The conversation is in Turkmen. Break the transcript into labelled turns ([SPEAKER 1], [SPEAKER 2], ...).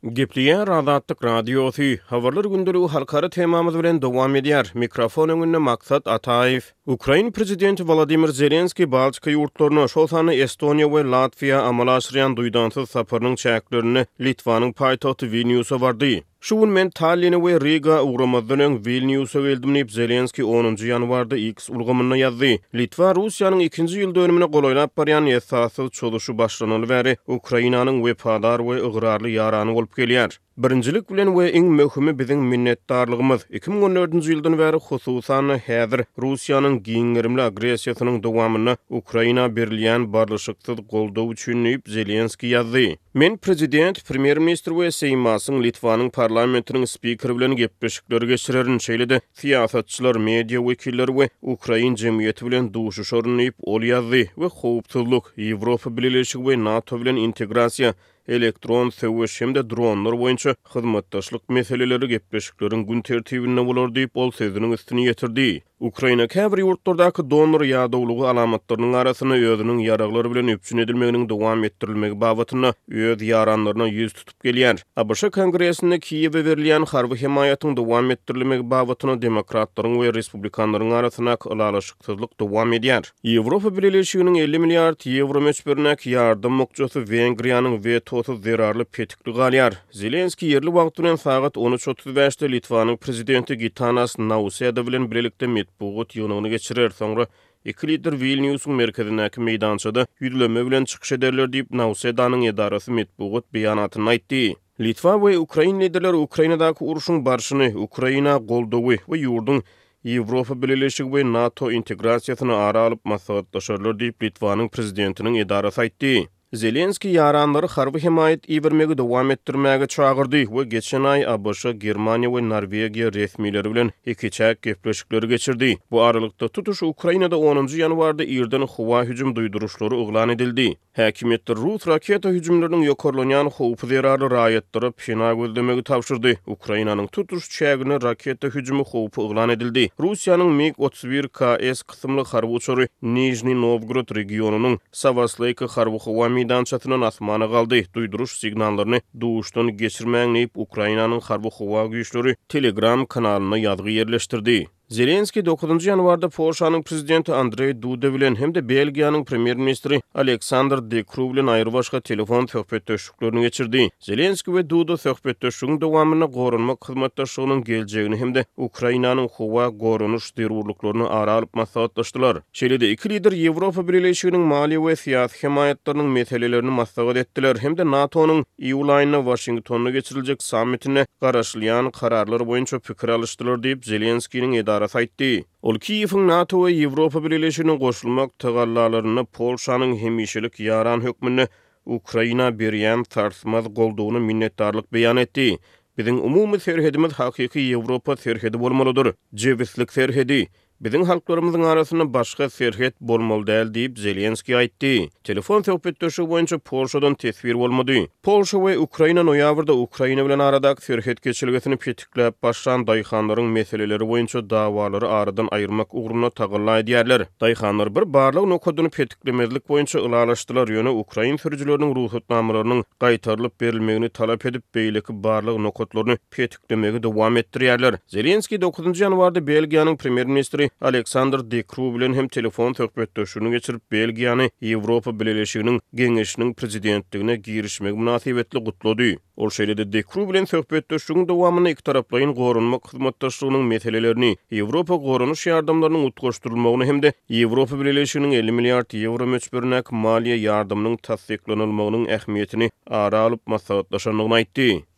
[SPEAKER 1] Gepleýär Azatlyk Radiosy, Habarlar gündeligi halkara temamyz bilen dowam edýär. Mikrofon öňünde Maksat Ataýew. Ukraina prezidenti Wolodymyr Zelenskiý Baltika ýurtlaryna, şol sanda Estoniýa we Latwiýa amala aşyrýan duýdansyz saparynyň çäklerinde Litwanyň paýtagty Wilniusa bardy. Şu gün men Talline we Riga ugramazdan öň Wilniusa geldim diýip, Zelenskiý onunjy ýanwarda X X ulgamynda ýazdy. Litwa Russiýanyň ikinji ýyl dönümine golaýlap barýan esassyz çozuşy başlanaly bäri Ukrainanyň wepadar we ygrarly ýarany bolup gelýär. Birinjilik bilen we iň möhümi biziň minnetdarlygymyz, iki müň on dördünji ýyldan bäri hususan-da häzir Russiýanyň giň gerimli agressiýasynyň dowamynda Ukraina berilýän barlyşyksyz goldaw üçin diýip, Zelenskiý ýazdy. Men Prezident, Premýer-ministr we Seýmasyň, Litwanyň parlamentiniň spikeri bilen gepleşikler geçirerin, şeýle-de syýasatçylar, media wekilleri we ukrain jemgyýeti bilen duşuşaryn diýip, ol ýazdy we howpsuzlyk, Ýewropa Bileleşigi we NATO bilen integrasiýa, elektron söweş hem-de dronlar boýunça hyzmatdaşlyk meseleleri gepleşikleriň gün tertibinde bolar diýip, ol sözüniň üstüni ýetirdi. Ukraina käbir ýurtlardaky donor ýadawlygy alamatlarynyň arasynda özüniň ýaraglar bilen üpjün edilmeginiň dowam etdirilmegi babatynda öz ýaranlaryna ýüz tutup gelýär. ABŞ Kongresinde Kiýewe berilýän harby hemaýatyň dowam etdirilmegi babatynda demokratlaryň we respublikanlaryň arasyndaky ylalaşyksyzlyk dowam edýär. Ýewropa Bileleşiginiň elli milliard ýewro möçberindäki ýardam bukjasy Wengriýanyň wetosyz zerarly petikli galýar. Zelenskiý ýerli wagt bilen sagat on üç otuz bäşde Litwanyň prezidenti Gitanas Nauseda bilen bilelikde metbugat ýygnagyny geçirer, soňra iki lider Wilnýusyň merkezindäki meýdançada ýüzlenme bilen çykyş ederler diýip, Nausedanyň edarasy metbugat beýanatynda aýtdy. Litwa we ukrain liderleri Ukrainadaky urşuň barşyny, Ukraina goldawy we ýurduň Ýewropa Bileleşigi we NATO integrasiýasyny ara alyp maslahatlaşarlar diýip, Litwanyň prezidentiniň edarasy aýtdy. Zelenskiý ýaranlary harby hemaýat ibermegi dowam etdirmäge çagyrdy we geçen aý ABŞ, Germaniýa we Norwegiýa resmileri bilen ikiçäk gepleşikleri geçirdi. Bu aralykda, tutuş Ukrainada onunjy ýanwarda irden howa hüjüm duýduryşlary yglan edildi. Häkimiýetler rus raketa hüjümleriniň ýokarlanýan howpy zerarly raýatlara pena gözlemegi tabşyrdy. Ukrainanyň tutuş çägine raketa hüjümi howpy yglan edildi. Russiýanyň MiG-otuz bir KS kysymly harby uçary Nižniý Nowgorod regionynyň Sawasleýka harby-howa meýdançasyndan asmana galdy, duýduryş signallaryny duşdan geçirmäň diýip, Ukrainanyň harby-howa güýçleri Telegram kanalynda ýazgy ýerleşdirdi. Zelenskiý dokuzynjy ýanwarda Polşanyň prezidenti Andreý Duda bilen hem-de Belgiýanyň premýer-ministri Aleksandr De Kru bilen aýrybaşga telefon söhbetdeşligi gepleşiklerini geçirdi. Zelenski we Duda söhbetdeşligiň dowamynda goranmak hyzmatdaşlygynyň geljegini hem-de Ukrainanyň howa goranyş zerurlyklaryny ara alyp maslahatlaşdylar. Şeýle-de, iki lider Ýewropa Birleşiginiň maliýe we syýasy hemaýatlarynyň meselelerini maslahat etdiler hem-de NATO-nyň iýul aýynda Waşingtonda geçiriljek sammitinde garaşylýan kararlar boýunça pikir alyşdylar diýip, Zelenskiniň edarasy aýtdy. Ol Kiýewiň NATO we Ýewropa Birleşigine goşulmak tagallalarynda Polşanyň hemişelik ýaran hökmünde Ukraina berýän sarsmaz goldawyna minnetdarlyk beýan etdi. Biziň umumy serhedimiz hakyky Ýewropa serhedi bolmalydyr. Jebislik serhedi. Biziň halklarymyzyň arasynda başga serhet bolmaly däl diýip, Zelenskiý aýtdy. Telefon söhbetdeşligi boýunça Polşadan teswir bolmady. Polşa we Ukraina noýabrda Ukraina bilen aradaky serhet geçelgesini Gülläp başlan daýhanlaryň meseleleri boýunça dawalary aradan aýyrmak ugrunda tagalla edýärler. Daýhanlar bir barlag nokadyny petiklemezlik boýunça ylalaşdylar, ýöne ukrain sürüjileriniň rugsatnamalarynyň gaýtarylyp berilmegini talap edip, beýleki barlag nokatlaryny petiklemegi dowam etdirýärler. Zelenskiý dokuzynjy ýanwarda Belgiýanyň premýer-ministri Aleksandr de Kru bilen hem telefon söhbetdeşligini geçirip, Belgiýany Ýewropa Bileleşiginiň Geňeşiniň prezidentligine girişmegi mynasybetli gutlady. Ol şeýle-de Dekru bilen söhbetdeşligiň dowamynda ikitaraplaýyn goranmak hyzmatdaşlygynyň meselelerini, Ýewropa goranyş ýardamlarynyň utgaşdyrylmagyny hem-de Ýewropa Bileleşiginiň elli milliard ýewro möçberindäki maliýe ýardamynyň tassyklanylmagynyň ähmiýetini ara alyp maslahatlaşandygyny aýtdy.